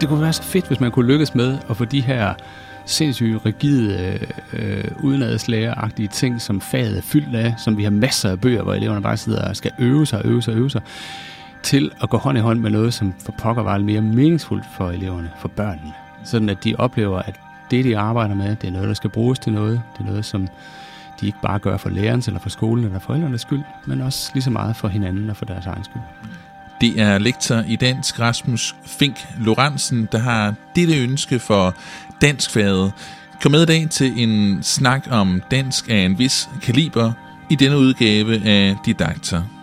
det kunne være så fedt, hvis man kunne lykkes med at få de her sindssygt rigide, øh, udenadslægeragtige ting, som faget er fyldt af, som vi har masser af bøger, hvor eleverne bare sidder og skal øve sig, øve sig, øve sig, til at gå hånd i hånd med noget, som for pokker var mere meningsfuldt for eleverne, for børnene. Sådan at de oplever, at det, de arbejder med, det er noget, der skal bruges til noget. Det er noget, som de ikke bare gør for lærerens eller for skolen eller forældrenes skyld, men også lige så meget for hinanden og for deres egen skyld. Det er lektor i dansk Rasmus Fink Lorentzen, der har dette ønske for danskfaget. Kom med i dag til en snak om dansk af en vis kaliber i denne udgave af Didakter.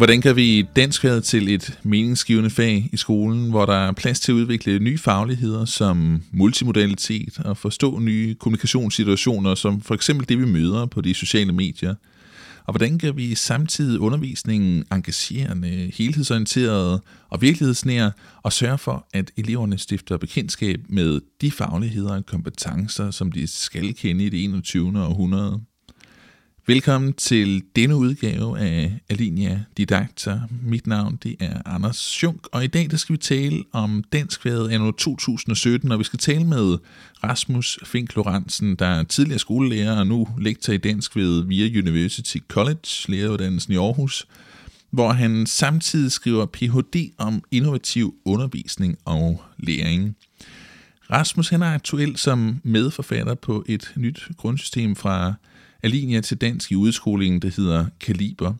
Hvordan kan vi danskhed til et meningsgivende fag i skolen, hvor der er plads til at udvikle nye fagligheder som multimodalitet og forstå nye kommunikationssituationer, som for eksempel det, vi møder på de sociale medier? Og hvordan kan vi samtidig undervisningen engagerende, helhedsorienteret og virkelighedsnær og sørge for, at eleverne stifter bekendtskab med de fagligheder og kompetencer, som de skal kende i det 21. århundrede? Velkommen til denne udgave af Alinea Didakter. Mit navn det er Anders Schunk, og i dag der skal vi tale om danskfaget anno 2017, og vi skal tale med Rasmus Fink Lorentzen, der er tidligere skolelærer og nu lektor i dansk ved Via University College, læreruddannelsen i Aarhus, hvor han samtidig skriver Ph.D. om innovativ undervisning og læring. Rasmus han er aktuel som medforfatter på et nyt grundsystem fra Alinea til dansk i udskolingen, der hedder Kaliber.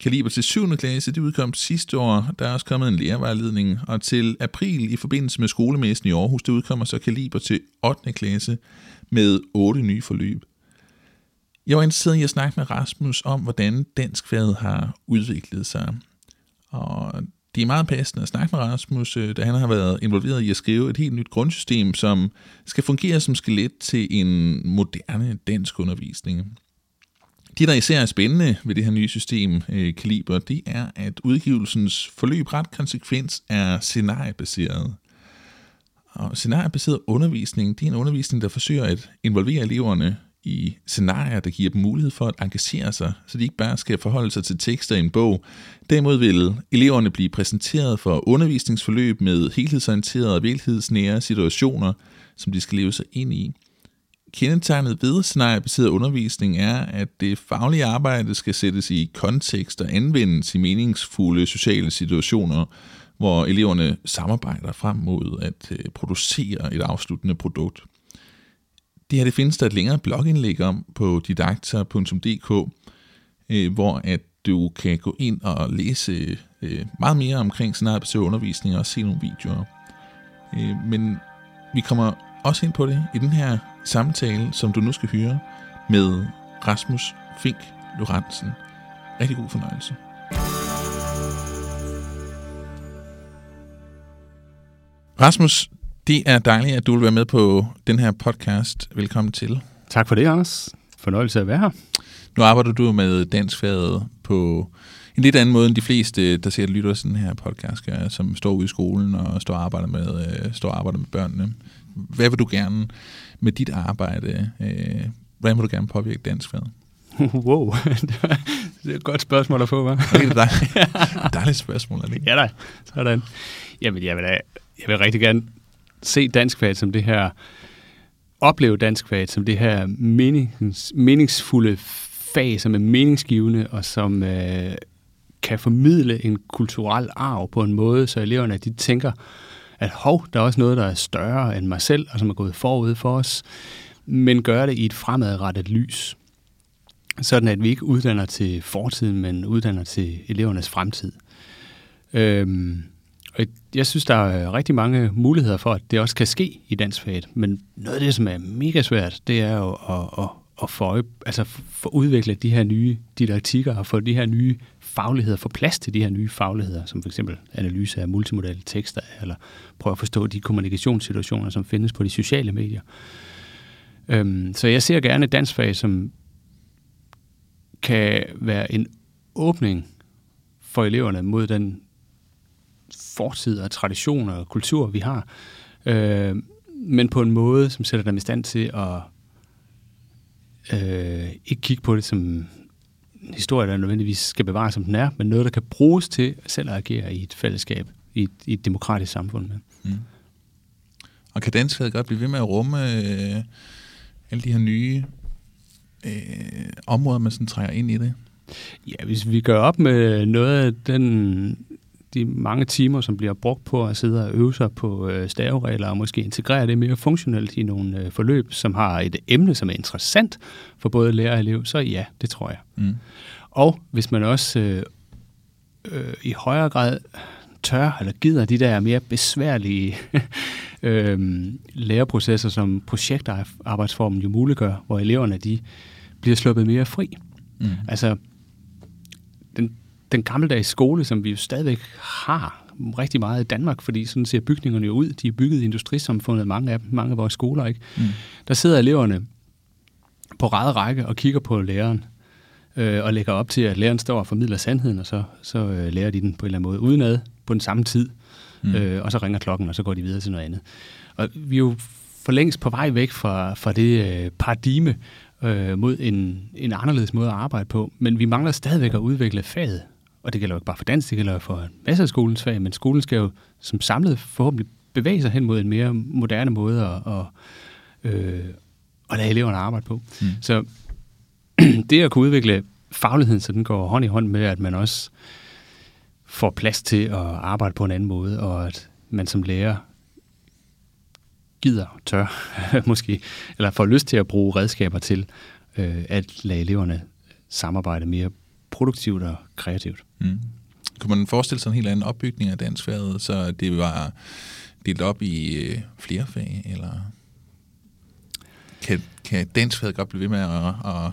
Kaliber til 7. klasse, det udkom sidste år. Der er også kommet en lærervejledning, og til april i forbindelse med skolemessen i Aarhus, det udkommer så Kaliber til 8. klasse med 8 nye forløb. Jeg var interesseret i at snakke med Rasmus om, hvordan danskfaget har udviklet sig. Og det er meget passende at snakke med Rasmus, øh, da han har været involveret i at skrive et helt nyt grundsystem, som skal fungere som skelet til en moderne dansk undervisning. Det, der især er spændende ved det her nye system, øh, Kaliber, det er, at udgivelsens forløb ret konsekvens er scenariebaseret. Og scenariebaseret undervisning, det er en undervisning, der forsøger at involvere eleverne i scenarier, der giver dem mulighed for at engagere sig, så de ikke bare skal forholde sig til tekster i en bog. Derimod vil eleverne blive præsenteret for undervisningsforløb med helhedsorienterede og virkelighedsnære situationer, som de skal leve sig ind i. Kendetegnet ved scenariebaseret undervisning er, at det faglige arbejde skal sættes i kontekst og anvendes i meningsfulde sociale situationer, hvor eleverne samarbejder frem mod at øh, producere et afsluttende produkt. Det her det findes der et længere blogindlæg om på didakter.dk, øh, hvor at du kan gå ind og læse øh, meget mere omkring scenariebaseret undervisning og se nogle videoer. Øh, men vi kommer også ind på det i den her samtale, som du nu skal høre med Rasmus Fink Lorentzen. Rigtig god fornøjelse. Rasmus, det er dejligt, at du vil være med på den her podcast. Velkommen til. Tak for det, Anders. Fornøjelse at være her. Nu arbejder du med danskfaget på en lidt anden måde end de fleste, der ser lytter sådan her podcast, gør, som står ude i skolen og står og arbejder med, øh, står og arbejder med børnene. Hvad vil du gerne med dit arbejde? Øh, hvordan vil du gerne påvirke danskfaget? Wow, det er et godt spørgsmål at få, hva'? Det er dejligt, dejligt spørgsmål, er det ikke? Ja da, sådan. Jamen, jeg vil, da, jeg vil rigtig gerne se dansk fag som det her, opleve dansk fag som det her menings, meningsfulde fag, som er meningsgivende og som øh, kan formidle en kulturel arv på en måde, så eleverne de tænker, at hov, der er også noget, der er større end mig selv, og som er gået forud for os, men gør det i et fremadrettet lys. Sådan at vi ikke uddanner til fortiden, men uddanner til elevernes fremtid. Øhm, jeg synes, der er rigtig mange muligheder for, at det også kan ske i dansfaget. Men noget af det, som er mega svært, det er jo at, at, at få, altså få udviklet de her nye didaktikker og få de her nye fagligheder, få plads til de her nye fagligheder, som for eksempel analyse af multimodale tekster, eller prøve at forstå de kommunikationssituationer, som findes på de sociale medier. Øhm, så jeg ser gerne et dansfag, som kan være en åbning for eleverne mod den fortid og traditioner og kultur, vi har. Øh, men på en måde, som sætter dem i stand til at øh, ikke kigge på det som en historie, der nødvendigvis skal bevare, som den er, men noget, der kan bruges til selv at agere i et fællesskab, i et, i et demokratisk samfund. Med. Mm. Og kan danskhed godt blive ved med at rumme øh, alle de her nye øh, områder, man sådan trænger ind i det? Ja, hvis vi gør op med noget af den, de mange timer, som bliver brugt på at sidde og øve sig på øh, staveregler, og måske integrere det mere funktionelt i nogle øh, forløb, som har et emne, som er interessant for både lærer og elev, så ja, det tror jeg. Mm. Og hvis man også øh, øh, i højere grad tør eller gider de der mere besværlige øh, læreprocesser, som projektarbejdsformen jo muliggør, hvor eleverne de bliver sluppet mere fri. Mm. Altså, den, gammeldags skole, som vi jo stadigvæk har rigtig meget i Danmark, fordi sådan ser bygningerne jo ud. De er bygget i industrisamfundet, mange af dem, mange af vores skoler, ikke? Mm. Der sidder eleverne på ræde række og kigger på læreren, øh, og lægger op til, at læreren står og formidler sandheden, og så, så øh, lærer de den på en eller anden måde udenad på den samme tid. Mm. Øh, og så ringer klokken, og så går de videre til noget andet. Og vi er jo for længst på vej væk fra, fra det øh, paradigme øh, mod en, en anderledes måde at arbejde på, men vi mangler stadigvæk at udvikle faget. Og det gælder jo ikke bare for dansk, det gælder for en masse af skolens fag, men skolen skal jo som samlet forhåbentlig bevæge sig hen mod en mere moderne måde at, at, øh, at lade eleverne arbejde på. Mm. Så det at kunne udvikle fagligheden, så den går hånd i hånd med, at man også får plads til at arbejde på en anden måde, og at man som lærer gider, tør måske, eller får lyst til at bruge redskaber til øh, at lade eleverne samarbejde mere produktivt og kreativt. Mm. Kunne man forestille sig en helt anden opbygning af danskfaget, så det var delt op i øh, flere fag, eller kan, kan danskfaget godt blive ved med at, at,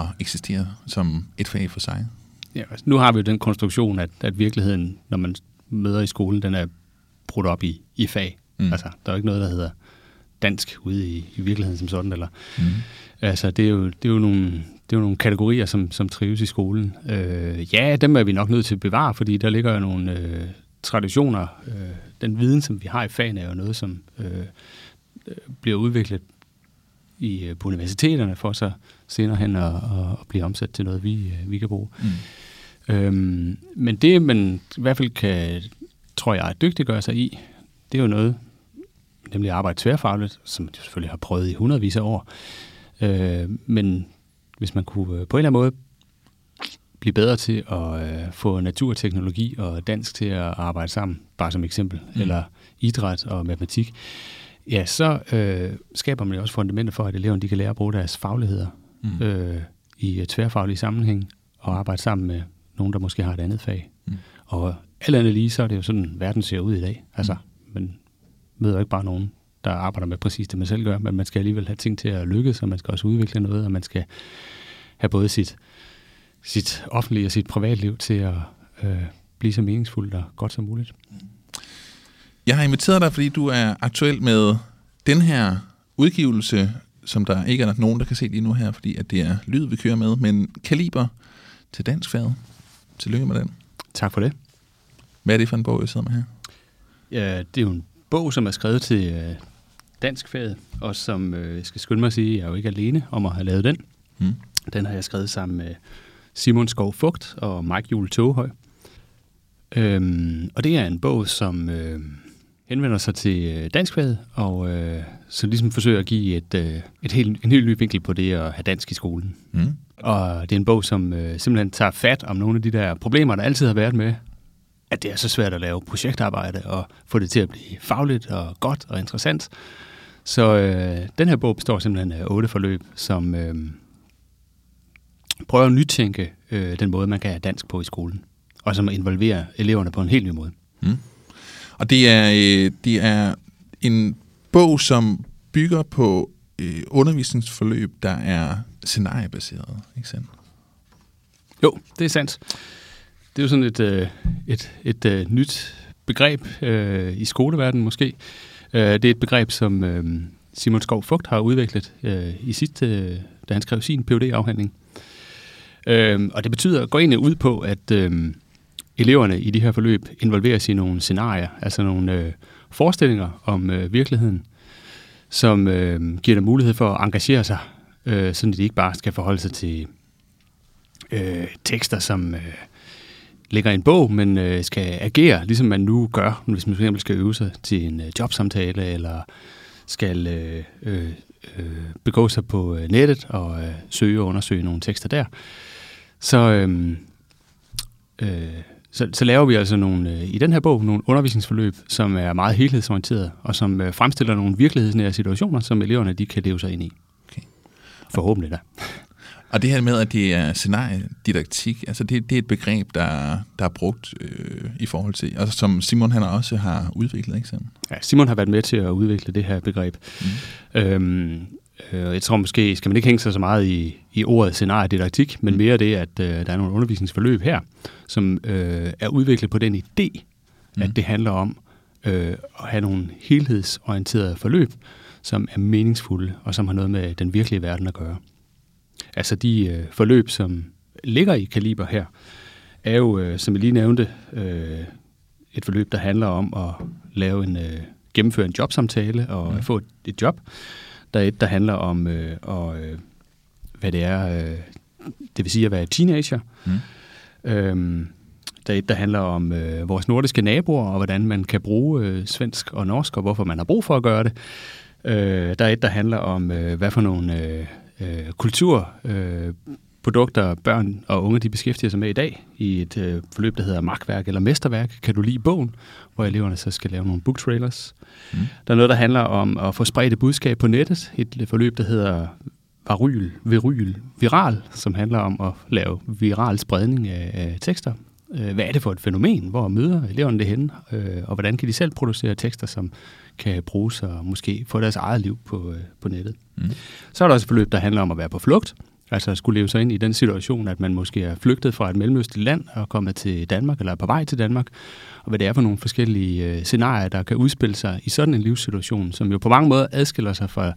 at eksistere som et fag for sig? Ja, altså, nu har vi jo den konstruktion, at, at virkeligheden, når man møder i skolen, den er brudt op i, i fag. Mm. Altså, der er jo ikke noget, der hedder dansk ude i, i virkeligheden som sådan. Eller, mm. Altså, det er, jo, det, er jo nogle, det er jo nogle kategorier, som, som trives i skolen. Øh, ja, dem er vi nok nødt til at bevare, fordi der ligger jo nogle øh, traditioner. Øh, den viden, som vi har i fagene, er jo noget, som øh, øh bliver udviklet i, øh, på universiteterne, for så senere hen at, at blive omsat til noget, vi, øh, vi kan bruge. Mm. Øhm, men det, man i hvert fald kan, tror jeg, dygtiggøre sig i, det er jo noget, nemlig at arbejde tværfagligt, som jeg selvfølgelig har prøvet i hundredvis af år. Øh, men hvis man kunne øh, på en eller anden måde blive bedre til at øh, få naturteknologi og dansk til at arbejde sammen, bare som eksempel, mm. eller idræt og matematik, ja, så øh, skaber man jo også fundamenter for, at eleverne de kan lære at bruge deres fagligheder mm. øh, i tværfaglige sammenhæng og arbejde sammen med nogen, der måske har et andet fag. Mm. Og alt andet lige, så er det jo sådan, verden ser ud i dag. Altså, mm. man møder ikke bare nogen, der arbejder med præcis det, man selv gør, men man skal alligevel have ting til at lykkes, og man skal også udvikle noget, og man skal have både sit, sit offentlige og sit privatliv til at øh, blive så meningsfuldt og godt som muligt. Jeg har inviteret dig, fordi du er aktuel med den her udgivelse, som der ikke er nogen, der kan se lige nu her, fordi at det er lyd, vi kører med, men kaliber til dansk fad. Tillykke med den. Tak for det. Hvad er det for en bog, jeg sidder med her? Ja, det er jo en bog, som er skrevet til øh, dansk og som øh, jeg skal skynde mig at sige, jeg er jo ikke alene om at have lavet den. Mm. Den har jeg skrevet sammen med Simon Skov Fugt og Mike Jule Toghøj. Øhm, og det er en bog, som øh, henvender sig til øh, danskfaget, og øh, så ligesom forsøger at give et, øh, et helt, en helt ny vinkel på det at have dansk i skolen. Mm. Og det er en bog, som øh, simpelthen tager fat om nogle af de der problemer, der altid har været med, at det er så svært at lave projektarbejde og få det til at blive fagligt og godt og interessant. Så øh, den her bog består simpelthen af otte forløb, som øh, prøver at nytænke øh, den måde, man kan have dansk på i skolen, og som involverer eleverne på en helt ny måde. Mm. Og det er, øh, det er en bog, som bygger på øh, undervisningsforløb, der er scenariebaseret, ikke sandt? Jo, det er sandt. Det er jo sådan et, øh, et, et, et nyt begreb øh, i skoleverdenen måske. Øh, det er et begreb, som øh, Simon Skov Fugt har udviklet øh, i sit, da han skrev sin phd afhandling og det betyder, går egentlig ud på, at eleverne i de her forløb involveres i nogle scenarier, altså nogle forestillinger om virkeligheden, som giver dem mulighed for at engagere sig, sådan så de ikke bare skal forholde sig til øh, tekster, som øh, ligger i en bog, men øh, skal agere, ligesom man nu gør, hvis man fx skal øve sig til en øh, jobsamtale, eller skal øh, øh, øh, begå sig på øh, nettet og øh, søge og undersøge nogle tekster der. Så, øh, øh, så, så laver vi altså nogle, øh, i den her bog nogle undervisningsforløb, som er meget helhedsorienteret, og som øh, fremstiller nogle virkelighedsnære situationer, som eleverne de kan leve sig ind i. Okay. Forhåbentlig da. Og det her med, at det er scenariedidaktik, altså det, det er et begreb, der, der er brugt øh, i forhold til, altså som Simon han også har udviklet, ikke sandt? Ja, Simon har været med til at udvikle det her begreb. Mm. Øhm, øh, jeg tror måske, skal man ikke hænge sig så meget i, i ordet scenariedidaktik, men mm. mere det, at øh, der er nogle undervisningsforløb her, som øh, er udviklet på den idé, mm. at det handler om øh, at have nogle helhedsorienterede forløb, som er meningsfulde og som har noget med den virkelige verden at gøre. Altså de øh, forløb, som ligger i kaliber her, er jo, øh, som jeg lige nævnte, øh, et forløb, der handler om at lave en, øh, gennemføre en jobsamtale og mm. få et, et job. Der er et, der handler om, øh, og, øh, hvad det er, øh, det vil sige at være teenager. Mm. Øhm, der er et, der handler om øh, vores nordiske naboer, og hvordan man kan bruge øh, svensk og norsk, og hvorfor man har brug for at gøre det. Øh, der er et, der handler om, øh, hvad for nogle øh, øh, kulturprodukter, øh, børn og unge de beskæftiger sig med i dag i et øh, forløb, der hedder Magtværk eller Mesterværk. Kan du lide bogen? Hvor eleverne så skal lave nogle book trailers. Mm. Der er noget, der handler om at få spredt et budskab på nettet. Et forløb, der hedder Varyl, Viryl, Viral, som handler om at lave viral spredning af, af tekster. Øh, hvad er det for et fænomen? Hvor møder eleverne det henne? Øh, og hvordan kan de selv producere tekster, som kan bruges og måske få deres eget liv på, øh, på nettet. Mm. Så er der også et forløb, der handler om at være på flugt. Altså at skulle leve sig ind i den situation, at man måske er flygtet fra et mellemøstligt land og kommet til Danmark, eller er på vej til Danmark, og hvad det er for nogle forskellige øh, scenarier, der kan udspille sig i sådan en livssituation, som jo på mange måder adskiller sig fra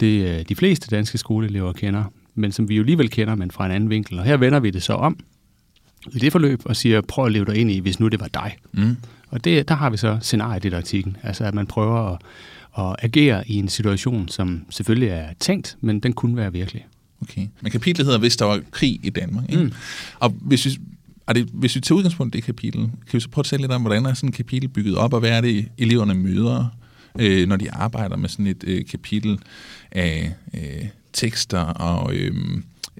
det, øh, de fleste danske skoleelever kender, men som vi jo alligevel kender, men fra en anden vinkel. Og her vender vi det så om i det forløb og siger, prøv at leve dig ind i, hvis nu det var dig. Mm. Og det, der har vi så scenariedidaktikken, altså at man prøver at, at agere i en situation, som selvfølgelig er tænkt, men den kunne være virkelig. Okay. Men kapitlet hedder, hvis der var krig i Danmark. Ikke? Mm. Og hvis vi, er det, hvis vi tager udgangspunkt i det kapitel, kan vi så prøve at tale lidt om, hvordan er sådan et kapitel bygget op, og hvad er det, eleverne møder, øh, når de arbejder med sådan et øh, kapitel af øh, tekster og øh,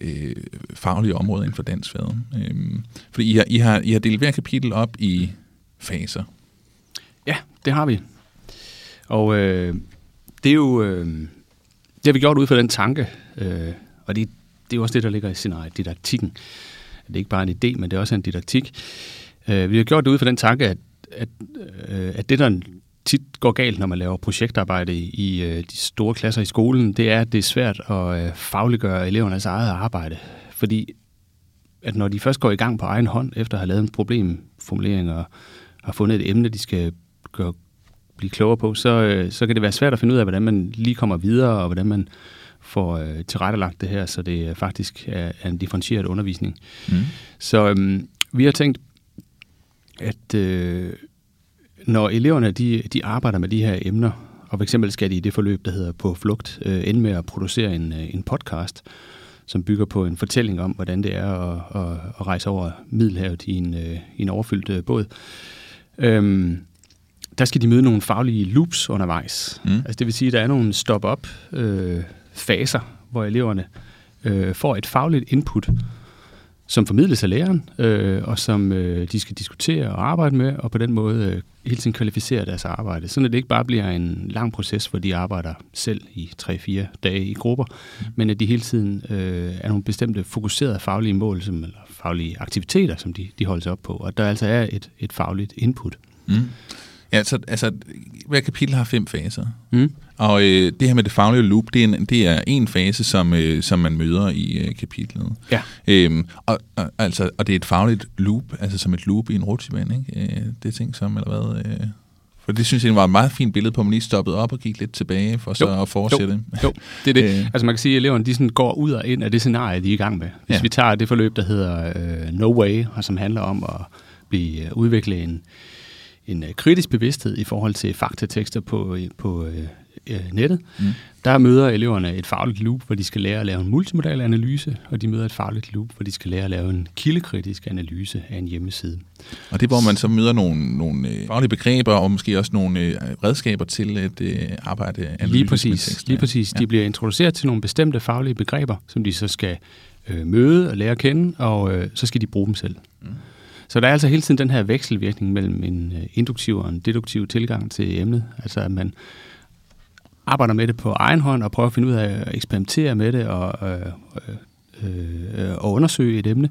øh, faglige områder inden for dansfaget. Øh, fordi I har, I, har, I har delt hver kapitel op i faser. Ja, det har vi. Og øh, det er jo... Øh, det har vi gjort ud fra den tanke, øh, og det, det er også det, der ligger i scenariet, didaktikken. Det er ikke bare en idé, men det er også en didaktik. Øh, vi har gjort det ud fra den tanke, at, at, øh, at det, der tit går galt, når man laver projektarbejde i, øh, de store klasser i skolen, det er, at det er svært at øh, fagliggøre elevernes eget arbejde. Fordi at når de først går i gang på egen hånd, efter at have lavet en problemformulering og har fundet et emne, de skal gøre, blive klogere på, så, øh, så kan det være svært at finde ud af, hvordan man lige kommer videre, og hvordan man får øh, tilrettelagt det her, så det faktisk er, er en differentieret undervisning. Mm. Så øh, vi har tænkt, at øh, når eleverne de, de arbejder med de her emner, og for eksempel skal de i det forløb, der hedder På Flugt, øh, ende med at producere en, øh, en podcast, som bygger på en fortælling om, hvordan det er at, at, at rejse over Middelhavet i en, øh, i en overfyldt øh, båd. Øhm, der skal de møde nogle faglige loops undervejs. Mm. Altså det vil sige, at der er nogle stop-up øh, faser, hvor eleverne øh, får et fagligt input, som formidles af læreren, øh, og som øh, de skal diskutere og arbejde med, og på den måde øh, hele tiden kvalificere deres arbejde. Sådan at det ikke bare bliver en lang proces, hvor de arbejder selv i 3-4 dage i grupper, mm. men at de hele tiden øh, er nogle bestemte fokuserede faglige mål, som, eller faglige aktiviteter, som de, de holder sig op på, og der altså er et, et fagligt input. Mm. Ja, så, altså, hver kapitel har fem faser. Mm. Og øh, det her med det faglige loop, det er en, det er en fase, som, øh, som man møder i øh, kapitlet. Ja. Øhm, og, og, altså, og det er et fagligt loop, altså som et loop i en rutsjebane, ikke? Øh, det er ting som, eller hvad... Øh, for det synes jeg var et meget fint billede på, at man lige stoppede op og gik lidt tilbage for så jo, at fortsætte. Jo, jo, det er det. Øh. Altså man kan sige, at eleverne de sådan går ud og ind af det scenarie, de er i gang med. Hvis ja. vi tager det forløb, der hedder uh, No Way, og som handler om at blive øh, udvikle en, en øh, kritisk bevidsthed i forhold til faktatekster på, øh, på øh, øh, nettet. Mm. Der møder eleverne et fagligt loop, hvor de skal lære at lave en multimodal analyse, og de møder et fagligt loop, hvor de skal lære at lave en kildekritisk analyse af en hjemmeside. Og det er, hvor man så møder nogle, nogle øh, faglige begreber, og måske også nogle øh, redskaber til at øh, arbejde analytisk Lige præcis. Lige præcis. Ja. De bliver introduceret til nogle bestemte faglige begreber, som de så skal øh, møde og lære at kende, og øh, så skal de bruge dem selv. Mm. Så der er altså hele tiden den her vekselvirkning mellem en induktiv og en deduktiv tilgang til emnet. Altså at man arbejder med det på egen hånd og prøver at finde ud af at eksperimentere med det og, øh, øh, øh, og undersøge et emne,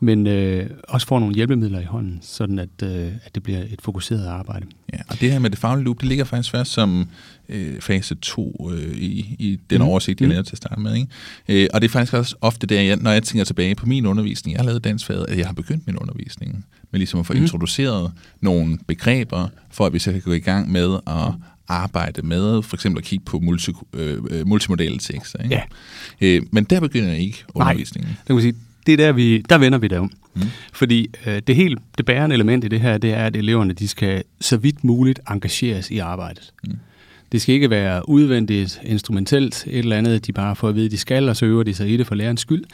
men øh, også får nogle hjælpemidler i hånden, sådan at, øh, at det bliver et fokuseret arbejde. Ja, og det her med det faglige loop, det ligger faktisk først som øh, fase 2 øh, i, i den mm. oversigt, jeg mm. lavede til at starte med. Ikke? Øh, og det er faktisk også ofte der, jeg, når jeg tænker tilbage på min undervisning, jeg har lavet dansfaget, at jeg har begyndt min undervisning med ligesom at få mm. introduceret nogle begreber, for at vi så kan gå i gang med at arbejde med, for eksempel at kigge på multi, øh, øh multimodale tekster. Ikke? Ja. Øh, men der begynder ikke undervisningen. Nej, det kan sige, det er der, vi, der vender vi det om. Mm. Fordi øh, det helt det bærende element i det her, det er, at eleverne de skal så vidt muligt engageres i arbejdet. Mm. Det skal ikke være udvendigt, instrumentelt, et eller andet, de bare får at vide, at de skal, og så øver de sig i det for lærernes skyld.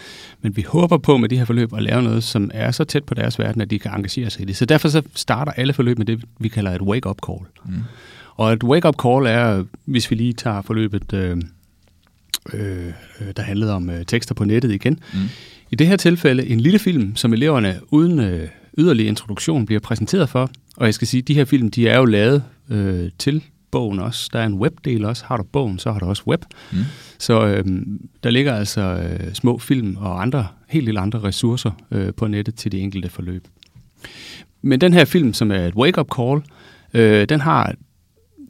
Men vi håber på med de her forløb at lave noget, som er så tæt på deres verden, at de kan engagere sig i det. Så derfor så starter alle forløb med det, vi kalder et wake-up call. Mm. Og et wake-up call er, hvis vi lige tager forløbet, øh, øh, der handlede om øh, tekster på nettet igen. Mm. I det her tilfælde en lille film, som eleverne uden øh, yderligere introduktion bliver præsenteret for. Og jeg skal sige, at de her film, de er jo lavet øh, til bogen også. Der er en webdel også. Har du bogen, så har du også web. Mm. Så øh, der ligger altså øh, små film og andre, helt lille andre ressourcer øh, på nettet til de enkelte forløb. Men den her film, som er et wake-up call, øh, den har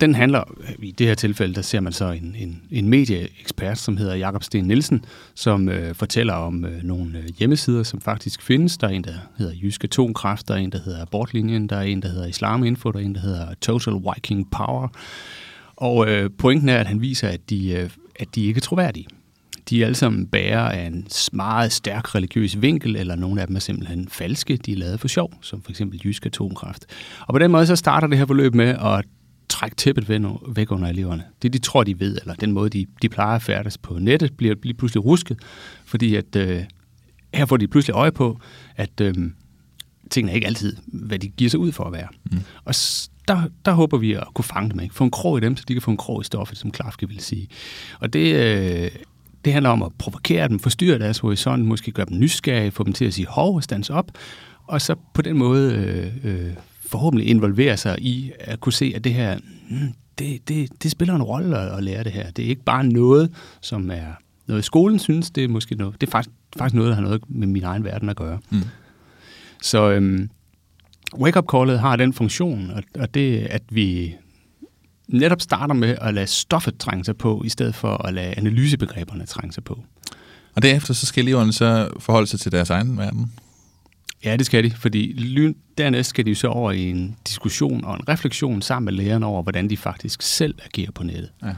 den handler, i det her tilfælde, der ser man så en, en, en medieekspert, som hedder Jakob Sten Nielsen, som øh, fortæller om øh, nogle øh, hjemmesider, som faktisk findes. Der er en, der hedder Jysk Atomkraft, der er en, der hedder Abortlinjen, der er en, der hedder Islam Info, der er en, der hedder Total Viking Power. Og øh, pointen er, at han viser, at de, øh, at de ikke er troværdige. De er alle sammen bærer af en meget stærk religiøs vinkel, eller nogle af dem er simpelthen falske. De er lavet for sjov, som for eksempel Jysk Atomkraft. Og på den måde så starter det her forløb med at trække tæppet væk under eleverne. Det, de tror, de ved, eller den måde, de, de plejer at færdes på nettet, bliver, bliver pludselig rusket, fordi at øh, her får de pludselig øje på, at øh, tingene er ikke altid, hvad de giver sig ud for at være. Mm. Og der, der håber vi at kunne fange dem, ikke? få en krog i dem, så de kan få en krog i stoffet, som Klafke vil sige. Og det, øh, det handler om at provokere dem, forstyrre deres horisont, måske gøre dem nysgerrige, få dem til at sige hov og stands op, og så på den måde øh, øh, forhåbentlig involvere sig i at kunne se, at det her, hmm, det, det, det spiller en rolle at, at lære det her. Det er ikke bare noget, som er noget skolen synes, det er måske noget, det er faktisk, faktisk noget, der har noget med min egen verden at gøre. Mm. Så øhm, wake-up callet har den funktion, og, og det at vi netop starter med at lade stoffet trænge sig på, i stedet for at lade analysebegreberne trænge sig på. Og derefter så skal eleverne så forholde sig til deres egen verden? Ja, det skal de, fordi dernæst skal de jo så over i en diskussion og en refleksion sammen med lærerne over, hvordan de faktisk selv agerer på nettet. Ja.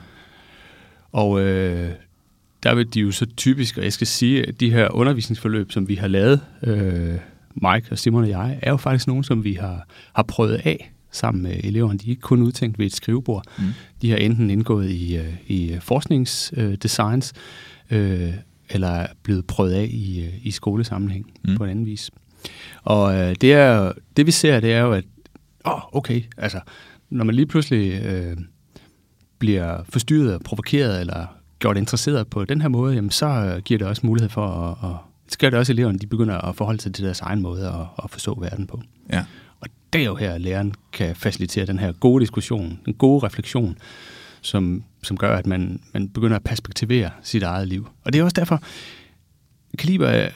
Og øh, der vil de jo så typisk, og jeg skal sige, at de her undervisningsforløb, som vi har lavet, øh, Mike og Simon og jeg, er jo faktisk nogle, som vi har, har prøvet af sammen med eleverne. De er ikke kun udtænkt ved et skrivebord. Mm. De har enten indgået i, øh, i forskningsdesigns, øh, eller er blevet prøvet af i, øh, i skolesammenhæng mm. på en anden vis. Og øh, det, er, det vi ser, det er jo, at åh, okay, altså, når man lige pludselig øh, bliver forstyrret provokeret, eller gjort interesseret på den her måde, jamen, så øh, giver det også mulighed for at, at så gør det også, at eleverne de begynder at forholde sig til deres egen måde at, at forstå verden på. Ja. Og det er jo her, at læreren kan facilitere den her gode diskussion, den gode refleksion, som, som gør, at man, man begynder at perspektivere sit eget liv. Og det er også derfor, Kaliber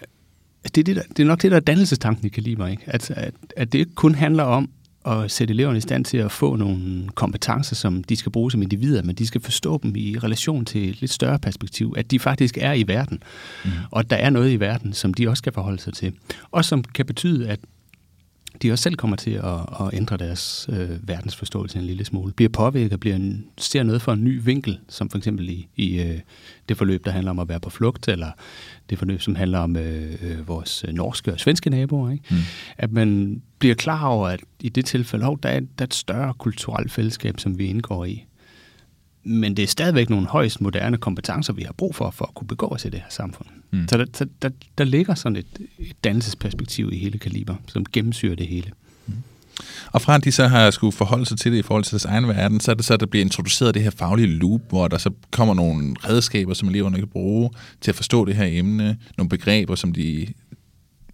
det, er det, der, det er nok det, der er dannelsestanken i Kaliber, ikke? At, at, at det ikke kun handler om at sætte eleverne i stand til at få nogle kompetencer, som de skal bruge som individer, men de skal forstå dem i relation til et lidt større perspektiv, at de faktisk er i verden, mm. og at der er noget i verden, som de også skal forholde sig til, og som kan betyde, at de også selv kommer til at, at ændre deres øh, verdensforståelse en lille smule. Bliver påvirket, bliver en, ser noget fra en ny vinkel, som for eksempel i, i øh, det forløb, der handler om at være på flugt, eller det forløb, som handler om øh, øh vores norske og svenske naboer. Ikke? Mm. At man bliver klar over, at i det tilfælde, oh, der, er, der er et større kulturelt fællesskab, som vi indgår i. Men det er stadigvæk nogle højst moderne kompetencer, vi har brug for, for at kunne begå os i det her samfund. Mm. Så der, der, der, der ligger sådan et, et dannelsesperspektiv i hele kaliber, som gennemsyrer det hele. Mm. Og fra at de så har skulle forholde sig til det i forhold til deres egen verden, så er det så, at der bliver introduceret det her faglige loop, hvor der så kommer nogle redskaber, som eleverne kan bruge til at forstå det her emne, nogle begreber, som de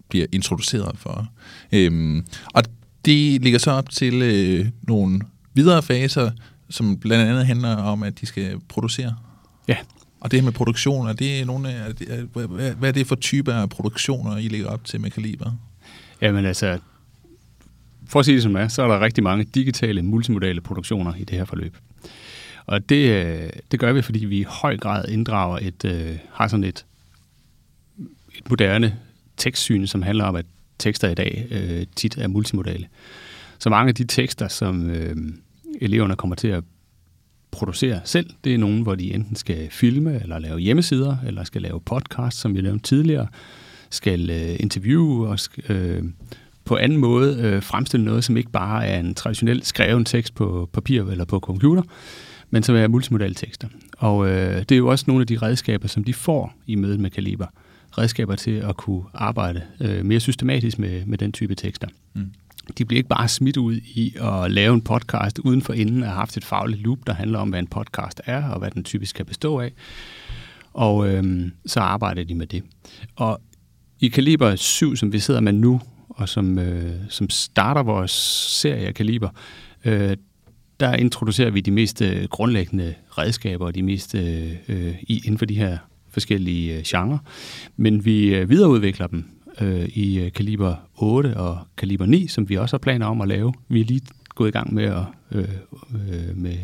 bliver introduceret for. Øhm, og det ligger så op til øh, nogle videre faser, som blandt andet handler om, at de skal producere. Ja. Og det her med produktion, er det nogle af, hvad er det for typer af produktioner, I ligger op til med Kaliber? Jamen altså, for at sige det som er, så er der rigtig mange digitale, multimodale produktioner i det her forløb. Og det, øh, det gør vi, fordi vi i høj grad inddrager et, øh, har sådan et, et moderne tekstsyn, som handler om, at tekster i dag øh, tit er multimodale. Så mange af de tekster, som øh, eleverne kommer til at producere selv, det er nogen, hvor de enten skal filme, eller lave hjemmesider, eller skal lave podcast, som vi nævnte tidligere, skal øh, interviewe og øh, på anden måde øh, fremstille noget, som ikke bare er en traditionel skreven tekst på papir eller på computer, men som er multimodale tekster. Og øh, det er jo også nogle af de redskaber, som de får i mødet med Kaliber. Redskaber til at kunne arbejde øh, mere systematisk med, med den type tekster. Mm. De bliver ikke bare smidt ud i at lave en podcast uden for inden at have haft et fagligt loop, der handler om, hvad en podcast er og hvad den typisk kan bestå af. Og øhm, så arbejder de med det. Og i kaliber 7, som vi sidder med nu, og som, øh, som starter vores serie af kaliber, øh, der introducerer vi de mest øh, grundlæggende redskaber, og de mest øh, øh, i, inden for de her forskellige øh, genrer. Men vi øh, videreudvikler dem øh, i øh, kaliber 8 og kaliber 9, som vi også har planer om at lave. Vi er lige gået i gang med, at, øh, øh, med,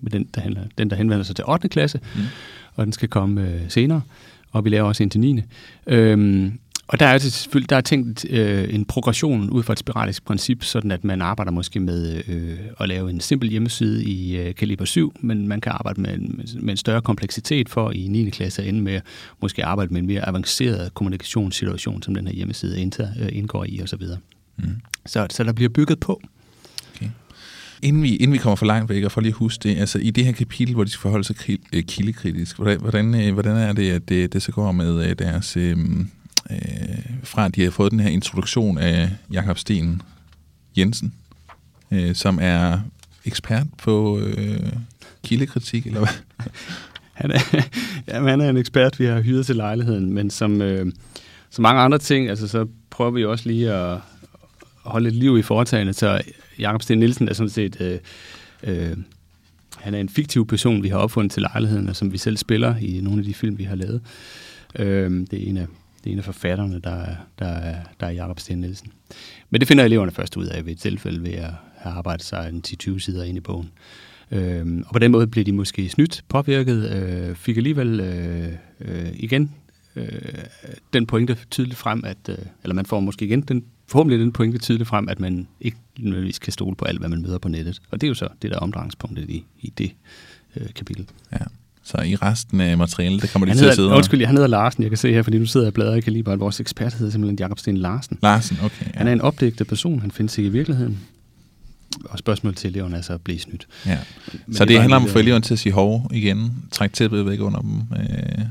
med den, der handler, den, der henvender sig til 8. klasse, mm. og den skal komme øh, senere. Og vi laver også en til 9. Øhm, og der er selvfølgelig der er tænkt øh, en progression ud fra et spiralisk princip, sådan at man arbejder måske med øh, at lave en simpel hjemmeside i øh, kaliber 7, men man kan arbejde med, med en større kompleksitet for i 9. klasse at ende med måske arbejde med en mere avanceret kommunikationssituation, som den her hjemmeside indtager, øh, indgår i osv. Mm. Så, så der bliver bygget på. Okay. Inden vi, inden vi kommer for langt væk, og for lige at huske det, altså i det her kapitel, hvor de skal forholde sig øh, kildekritisk, hvordan, hvordan, øh, hvordan er det, at det, det så går med deres... Øh, øh, fra at de har fået den her introduktion af Jakob Sten Jensen, øh, som er ekspert på øh, kildekritik, eller hvad? Han er, ja, han er en ekspert, vi har hyret til lejligheden, men som, øh, som mange andre ting, altså, så prøver vi også lige at holde et liv i foretagene, så Jakob Sten Nielsen er sådan set... Øh, øh, han er en fiktiv person, vi har opfundet til lejligheden, og som vi selv spiller i nogle af de film, vi har lavet. Øh, det er en af det er en af forfatterne, der, er, der, er, der er Jakob Sten Nielsen. Men det finder eleverne først ud af ved et tilfælde ved at have arbejdet sig en 10-20 sider ind i bogen. Øhm, og på den måde blev de måske snydt, påvirket, øh, fik alligevel øh, øh, igen øh, den pointe tydeligt frem, at, øh, eller man får måske igen den, forhåbentlig den pointe tydeligt frem, at man ikke nødvendigvis kan stole på alt, hvad man møder på nettet. Og det er jo så det der omdrejningspunktet i, i det øh, kapitel. Ja. Så i resten af materialet, der kommer de han til hedder, at sidde... Undskyld, han hedder Larsen, jeg kan se her, fordi nu sidder jeg bladret i kaliber, at vores ekspert hedder simpelthen Jakob Sten Larsen. Larsen, okay. Ja. Han er en opdigtet person, han findes ikke i virkeligheden. Og spørgsmålet til eleverne er så at blive snydt. Ja. Men så det, det handler om at få eleverne til at sige hov igen, trække tæppet væk under dem. Øh.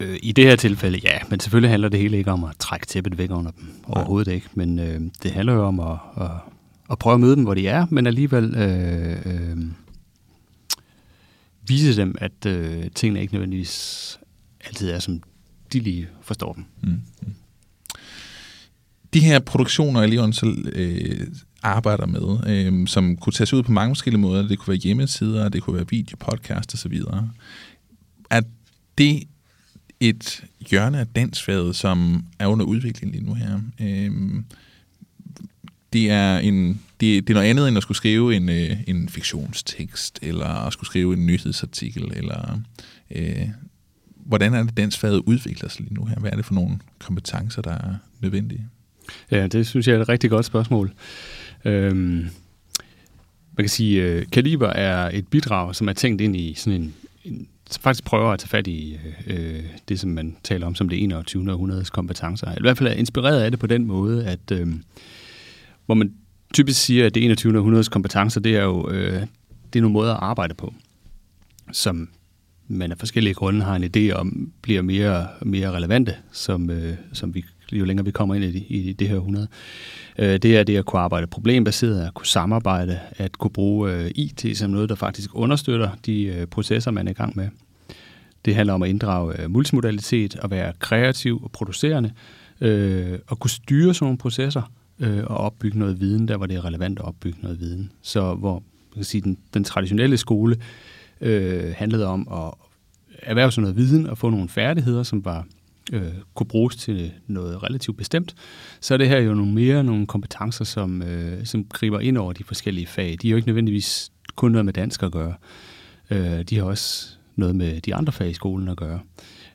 Øh, I det her tilfælde, ja, men selvfølgelig handler det hele ikke om at trække tæppet væk under dem. Overhovedet Nej. ikke. Men øh, det handler jo om at, at, at prøve at møde dem, hvor de er, men alligevel øh, øh, vise dem, at øh, tingene ikke nødvendigvis altid er, som de lige forstår dem. Mm. mm. De her produktioner, Elion så øh, arbejder med, øh, som kunne tages ud på mange forskellige måder, det kunne være hjemmesider, det kunne være video, podcast osv., er det et hjørne af dansfaget, som er under udvikling lige nu her. Øh, det er en det, det er noget andet end at skulle skrive en, øh, en fiktionstekst, eller at skulle skrive en nyhedsartikel, eller øh, hvordan er det, dansfaget udvikler sig lige nu her? Hvad er det for nogle kompetencer, der er nødvendige? Ja, det synes jeg er et rigtig godt spørgsmål. Øhm, man kan sige, at øh, Kaliber er et bidrag, som er tænkt ind i sådan en, en som faktisk prøver at tage fat i øh, øh, det, som man taler om som det 21. århundredes kompetencer. I hvert fald er inspireret af det på den måde, at øh, hvor man typisk siger, at det 21. århundredes kompetencer, det er jo øh, det er nogle måder at arbejde på, som man af forskellige grunde har en idé om, bliver mere, mere relevante, som, øh, som vi, jo længere vi kommer ind i, i det her århundrede. Øh, det er det at kunne arbejde problembaseret, at kunne samarbejde, at kunne bruge øh, IT som noget, der faktisk understøtter de øh, processer, man er i gang med. Det handler om at inddrage øh, multimodalitet, at være kreativ og producerende, øh, og kunne styre sådan nogle processer, øh, og opbygge noget viden, der hvor det er relevant at opbygge noget viden. Så hvor man kan sige, den, den traditionelle skole øh, handlede om at erhverve sig noget viden og få nogle færdigheder, som var øh, kunne bruges til noget relativt bestemt, så er det her jo nogle mere nogle kompetencer, som, øh, som griber ind over de forskellige fag. De er jo ikke nødvendigvis kun noget med dansk at gøre. Øh, de har også noget med de andre fag i skolen at gøre.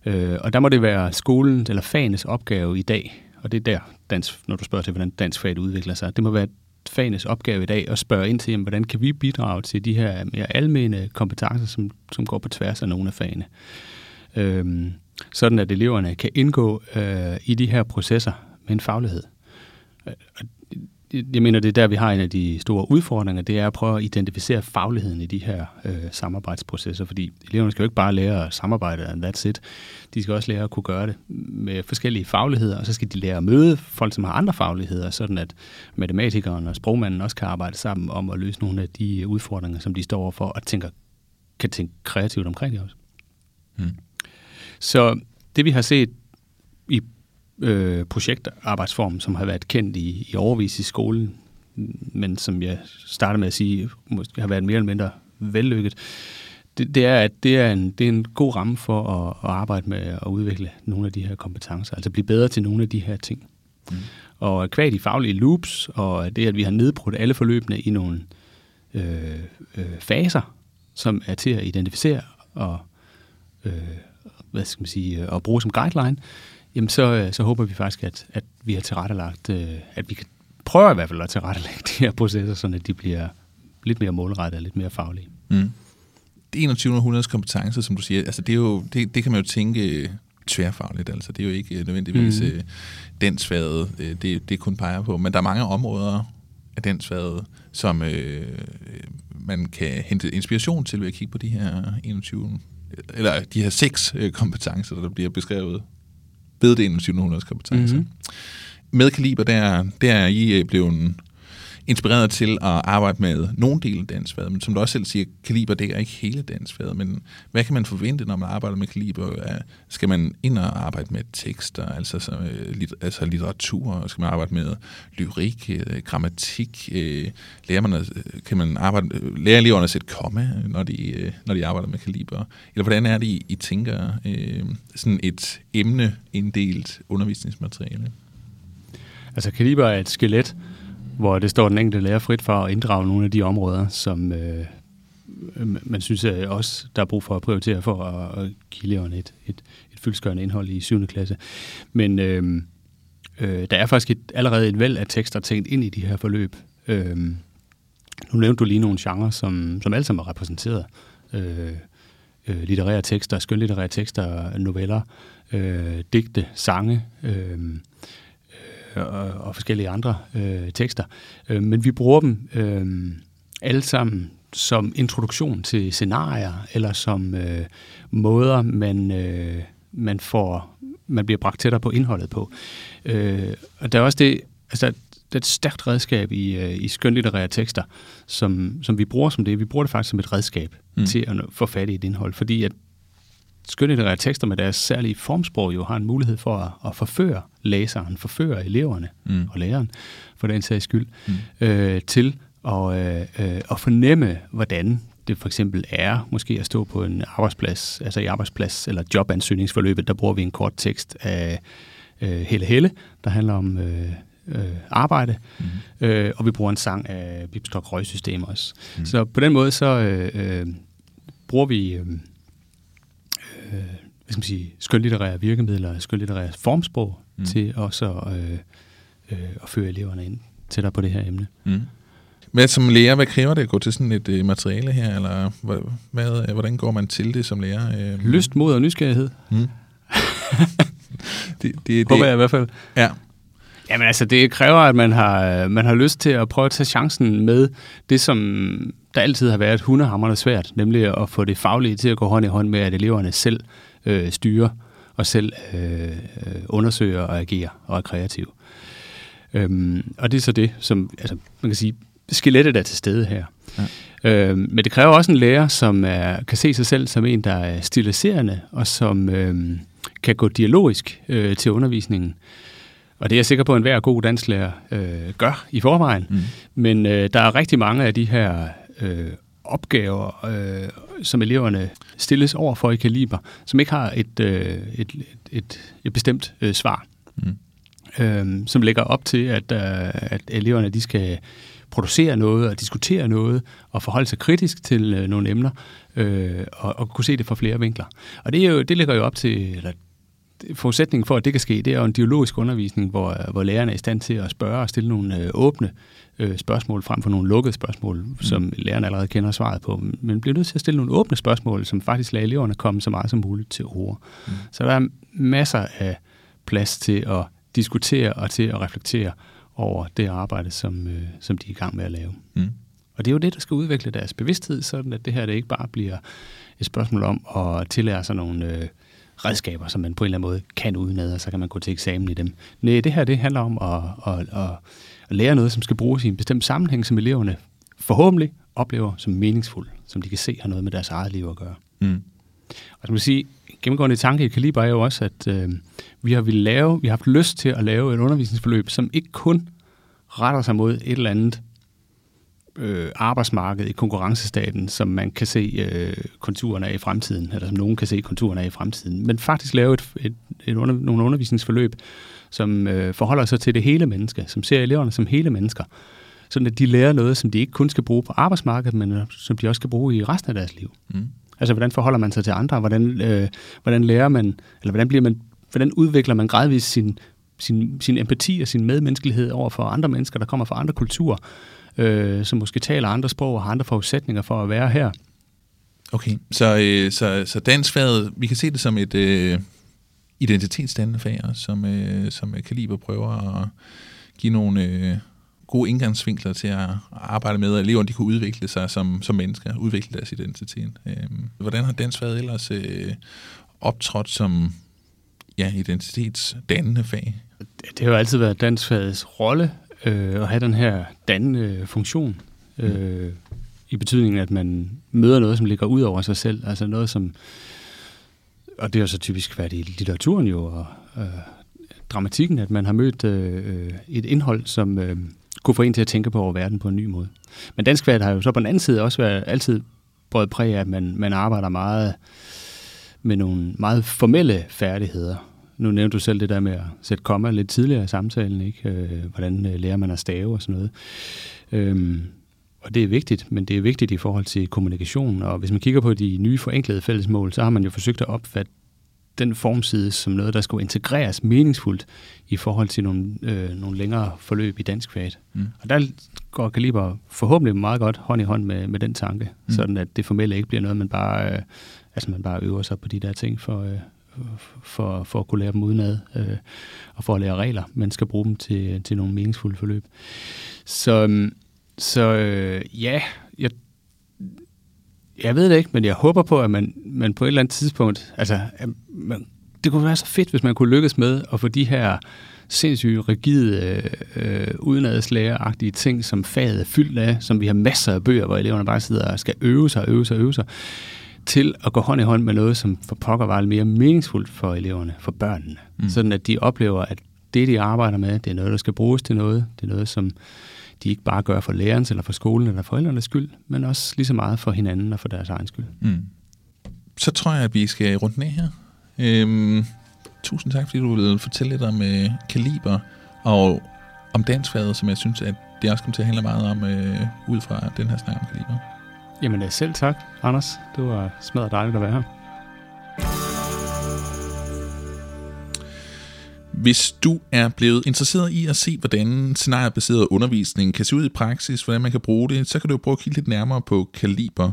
Øh, og der må det være skolen eller fagenes opgave i dag, og det er der, dansk, når du spørger til, hvordan dansk fag udvikler sig, det må være fagenes opgave i dag at spørge ind til, jamen, hvordan kan vi bidrage til de her mere almene kompetencer, som, som går på tværs af nogle af fagene. Øhm, sådan at eleverne kan indgå øh, i de her processer med en faglighed. Øh, jeg mener, det er der, vi har en af de store udfordringer, det er at prøve at identificere fagligheden i de her øh, samarbejdsprocesser, fordi eleverne skal jo ikke bare lære at samarbejde, and that's it. De skal også lære at kunne gøre det med forskellige fagligheder, og så skal de lære at møde folk, som har andre fagligheder, sådan at matematikeren og sprogmanden også kan arbejde sammen om at løse nogle af de udfordringer, som de står overfor, og tænker, kan tænke kreativt omkring det også. Hmm. Så det vi har set øh, projektarbejdsform, som har været kendt i, i overvis i skolen, men som jeg starter med at sige, måske har været mere eller mindre vellykket, det, det er, at det er, en, det er en god ramme for at, at arbejde med at udvikle nogle af de her kompetencer, altså blive bedre til nogle af de her ting. Mm. Og kvad de faglige loops, og det, at vi har nedbrudt alle forløbene i nogle øh, øh, faser, som er til at identificere og øh, hvad skal man sige, at bruge som guideline, jamen så, øh, så håber vi faktisk, at, at vi har tilrettelagt, øh, at vi kan prøve i hvert fald at tilrettelægge de her processer, så de bliver lidt mere målrettet og lidt mere faglige. Mm. Det 21. århundredes kompetencer, som du siger, altså det, er jo, det, det kan man jo tænke tværfagligt, altså det er jo ikke nødvendigvis mm. dansfaget, det, det kun peger på, men der er mange områder af dansfaget, som øh, man kan hente inspiration til ved at kigge på de her 21 eller de her seks øh, kompetencer, der bliver beskrevet ved det 21. kompetencer. Mm-hmm. Med Kaliber, der, der er I øh, blevet inspireret til at arbejde med nogle dele af dansfaget, men som du også selv siger, kaliber det er ikke hele dansfaget, men hvad kan man forvente, når man arbejder med kaliber? Skal man ind og arbejde med tekster, altså, så, øh, altså litteratur? Skal man arbejde med lyrik, øh, grammatik? Øh, lærer man, kan man arbejde, lære eleverne at sætte komma, når de, når de arbejder med kaliber? Eller hvordan er det, I tænker sådan et emneinddelt undervisningsmateriale? Altså kaliber er et skelet, hvor det står den enkelte lærer frit for at inddrage nogle af de områder, som øh, man synes øh, at også, der er brug for at prioritere for at, at give eleverne et, et, et fyldskørende indhold i 7. klasse. Men øh, øh, der er faktisk et, allerede et væld af tekster tænkt ind i de her forløb. Øh, nu nævnte du lige nogle genrer, som, som alle sammen er repræsenteret. Øh, øh, litterære tekster, skønlitterære tekster, noveller, øh, digte, sange, øh, og, og forskellige andre øh, tekster. Øh, men vi bruger dem øh, alle sammen som introduktion til scenarier, eller som øh, måder, man, øh, man får man bliver bragt tættere på indholdet på. Øh, og der er også det, altså, det er et stærkt redskab i, øh, i skønlitterære tekster, som, som vi bruger som det. Vi bruger det faktisk som et redskab mm. til at få fat i et indhold, fordi at skønlitterære tekster med deres særlige formsprog jo har en mulighed for at, at forføre læseren, forføre eleverne mm. og læreren, for den sags skyld, mm. øh, til at, øh, øh, at fornemme, hvordan det for eksempel er måske at stå på en arbejdsplads, altså i arbejdsplads eller jobansøgningsforløbet, der bruger vi en kort tekst af øh, Helle Helle, der handler om øh, øh, arbejde, mm. øh, og vi bruger en sang af Bibstok Røgsystem også. Mm. Så på den måde så øh, øh, bruger vi øh, øh, hvad skal man sige, skønlitterære virkemidler, skønlitterære formsprog mm. til også at, øh, øh, at føre eleverne ind tættere på det her emne. Mm. Men som lærer, hvad kræver det at gå til sådan et øh, materiale her, eller hvad, hvad, hvordan går man til det som lærer? Øh? Lyst, mod og nysgerrighed. Mm. det, det, det, Håber jeg i hvert fald. Ja. Jamen altså, det kræver, at man har, man har lyst til at prøve at tage chancen med det, som der altid har været hundehammerende svært, nemlig at få det faglige til at gå hånd i hånd med, at eleverne selv øh, styrer og selv øh, undersøger og agerer og er kreative. Øhm, og det er så det, som altså, man kan sige, skelettet er til stede her. Ja. Øhm, men det kræver også en lærer, som er, kan se sig selv som en, der er stiliserende, og som øhm, kan gå dialogisk øh, til undervisningen. Og det er jeg sikker på, at enhver god dansklærer øh, gør i forvejen. Mm. Men øh, der er rigtig mange af de her øh, opgaver, øh, som eleverne stilles over for i kaliber, som ikke har et, øh, et, et, et bestemt øh, svar. Mm. Øh, som lægger op til, at, øh, at eleverne de skal producere noget og diskutere noget og forholde sig kritisk til øh, nogle emner øh, og, og kunne se det fra flere vinkler. Og det, er jo, det ligger jo op til, eller forudsætningen for, at det kan ske, det er jo en dialogisk undervisning, hvor, hvor lærerne er i stand til at spørge og stille nogle øh, åbne øh, spørgsmål frem for nogle lukkede spørgsmål, mm. som lærerne allerede kender svaret på. Men bliver nødt til at stille nogle åbne spørgsmål, som faktisk lader eleverne komme så meget som muligt til ord. Mm. Så der er masser af plads til at diskutere og til at reflektere over det arbejde, som, øh, som de er i gang med at lave. Mm. Og det er jo det, der skal udvikle deres bevidsthed, sådan at det her det ikke bare bliver et spørgsmål om at tillære sig nogle øh, redskaber, som man på en eller anden måde kan udenad, og så kan man gå til eksamen i dem. Nej, det her det handler om at, at, at, at lære noget, som skal bruges i en bestemt sammenhæng, som eleverne forhåbentlig oplever som meningsfuld, som de kan se har noget med deres eget liv at gøre. Mm. Og som man sige, gennemgående tanke i Kaliber er jo også, at øh, vi har ville lave, vi har haft lyst til at lave et undervisningsforløb, som ikke kun retter sig mod et eller andet øh, arbejdsmarked i konkurrencestaten, som man kan se øh, konturerne af i fremtiden, eller som nogen kan se konturerne af i fremtiden, men faktisk lave et, et, et under, nogle undervisningsforløb, som øh, forholder sig til det hele menneske, som ser eleverne som hele mennesker, sådan at de lærer noget, som de ikke kun skal bruge på arbejdsmarkedet, men øh, som de også skal bruge i resten af deres liv. Mm. Altså, hvordan forholder man sig til andre? Hvordan, øh, hvordan lærer man, eller hvordan, bliver man, hvordan udvikler man gradvist sin, sin, sin empati og sin medmenneskelighed over for andre mennesker, der kommer fra andre kulturer, øh, som måske taler andre sprog og har andre forudsætninger for at være her. Okay, så, øh, så, så danskfaget, vi kan se det som et øh, identitetsdannende fag, som, øh, som Kaliber prøver at give nogle øh, gode indgangsvinkler til at arbejde med, at eleverne de kunne udvikle sig som, som mennesker, udvikle deres identitet. Øh, hvordan har danskfaget ellers øh, optrådt som ja, identitetsdannende fag? Det har jo altid været danskfagets rolle øh, at have den her dannende funktion. Mm. Øh, I betydningen, at man møder noget, som ligger ud over sig selv. Altså noget, som... Og det har så typisk været i litteraturen jo, og øh, dramatikken, at man har mødt øh, øh, et indhold, som øh, kunne få en til at tænke på over verden på en ny måde. Men dansk har jo så på den anden side også været altid både præg af, at man, man arbejder meget med nogle meget formelle færdigheder. Nu nævnte du selv det der med at sætte komma lidt tidligere i samtalen, ikke? Øh, hvordan øh, lærer man at stave og sådan noget. Øhm, og det er vigtigt, men det er vigtigt i forhold til kommunikation. Og hvis man kigger på de nye forenklede fællesmål, så har man jo forsøgt at opfatte den formside som noget, der skulle integreres meningsfuldt i forhold til nogle, øh, nogle længere forløb i dansk fag. Mm. Og der går Kaliber forhåbentlig meget godt hånd i hånd med, med den tanke, mm. sådan at det formelle ikke bliver noget, man bare, øh, altså man bare øver sig på de der ting for, øh, for, for at kunne lære dem udenad, øh, og for at lære regler, men skal bruge dem til, til nogle meningsfulde forløb. Så, øhm, så øh, ja, jeg, jeg ved det ikke, men jeg håber på, at man, man på et eller andet tidspunkt, altså, man, det kunne være så fedt, hvis man kunne lykkes med at få de her sindssygt rigide, øh, udenadslægeragtige ting, som faget er fyldt af, som vi har masser af bøger, hvor eleverne bare sidder og skal øve sig, og øve sig, øve sig, til at gå hånd i hånd med noget, som for pokker var mere meningsfuldt for eleverne, for børnene. Mm. Sådan at de oplever, at det, de arbejder med, det er noget, der skal bruges til noget. Det er noget, som de ikke bare gør for lærernes eller for skolen eller forældrenes skyld, men også lige så meget for hinanden og for deres egen skyld. Mm. Så tror jeg, at vi skal rundt ned her. Øhm, tusind tak, fordi du ville fortælle lidt om øh, kaliber og om dansfaget, som jeg synes, at det også kommer til at handle meget om øh, ud fra den her snak om kaliber. Jamen øh, selv tak, Anders. Det var smadret dejligt at være her. Hvis du er blevet interesseret i at se, hvordan scenariebaseret undervisning kan se ud i praksis, hvordan man kan bruge det, så kan du prøve at kigge lidt nærmere på Kaliber.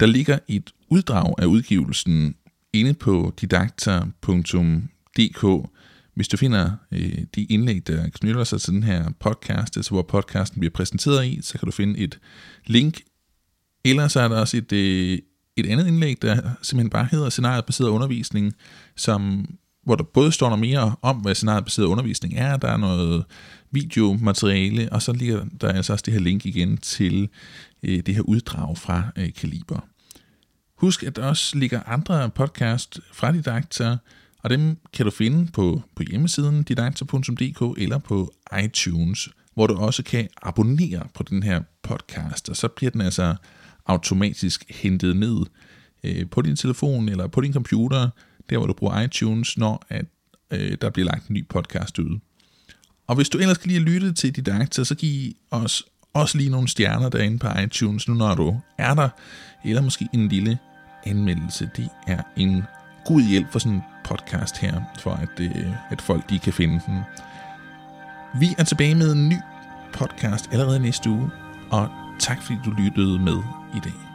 Der ligger et uddrag af udgivelsen inde på didakter.dk Hvis du finder øh, de indlæg, der knytter sig til den her podcast, altså hvor podcasten bliver præsenteret i, så kan du finde et link. Ellers er der også et, øh, et andet indlæg, der simpelthen bare hedder scenariebaseret undervisning, som, hvor der både står noget mere om, hvad scenariebaseret undervisning er, der er noget videomateriale, og så ligger der altså også det her link igen til øh, det her uddrag fra øh, Kaliber. Husk, at der også ligger andre podcast fra Didakta, og dem kan du finde på, på hjemmesiden didakta.dk eller på iTunes, hvor du også kan abonnere på den her podcast, og så bliver den altså automatisk hentet ned øh, på din telefon eller på din computer, der hvor du bruger iTunes, når at, øh, der bliver lagt en ny podcast ud. Og hvis du ellers kan lide at lytte til Didakta, så giv os også lige nogle stjerner derinde på iTunes, nu når du er der, eller måske en lille anmeldelse. Det er en god hjælp for sådan en podcast her, for at, øh, at folk de kan finde den. Vi er tilbage med en ny podcast allerede næste uge, og tak fordi du lyttede med i dag.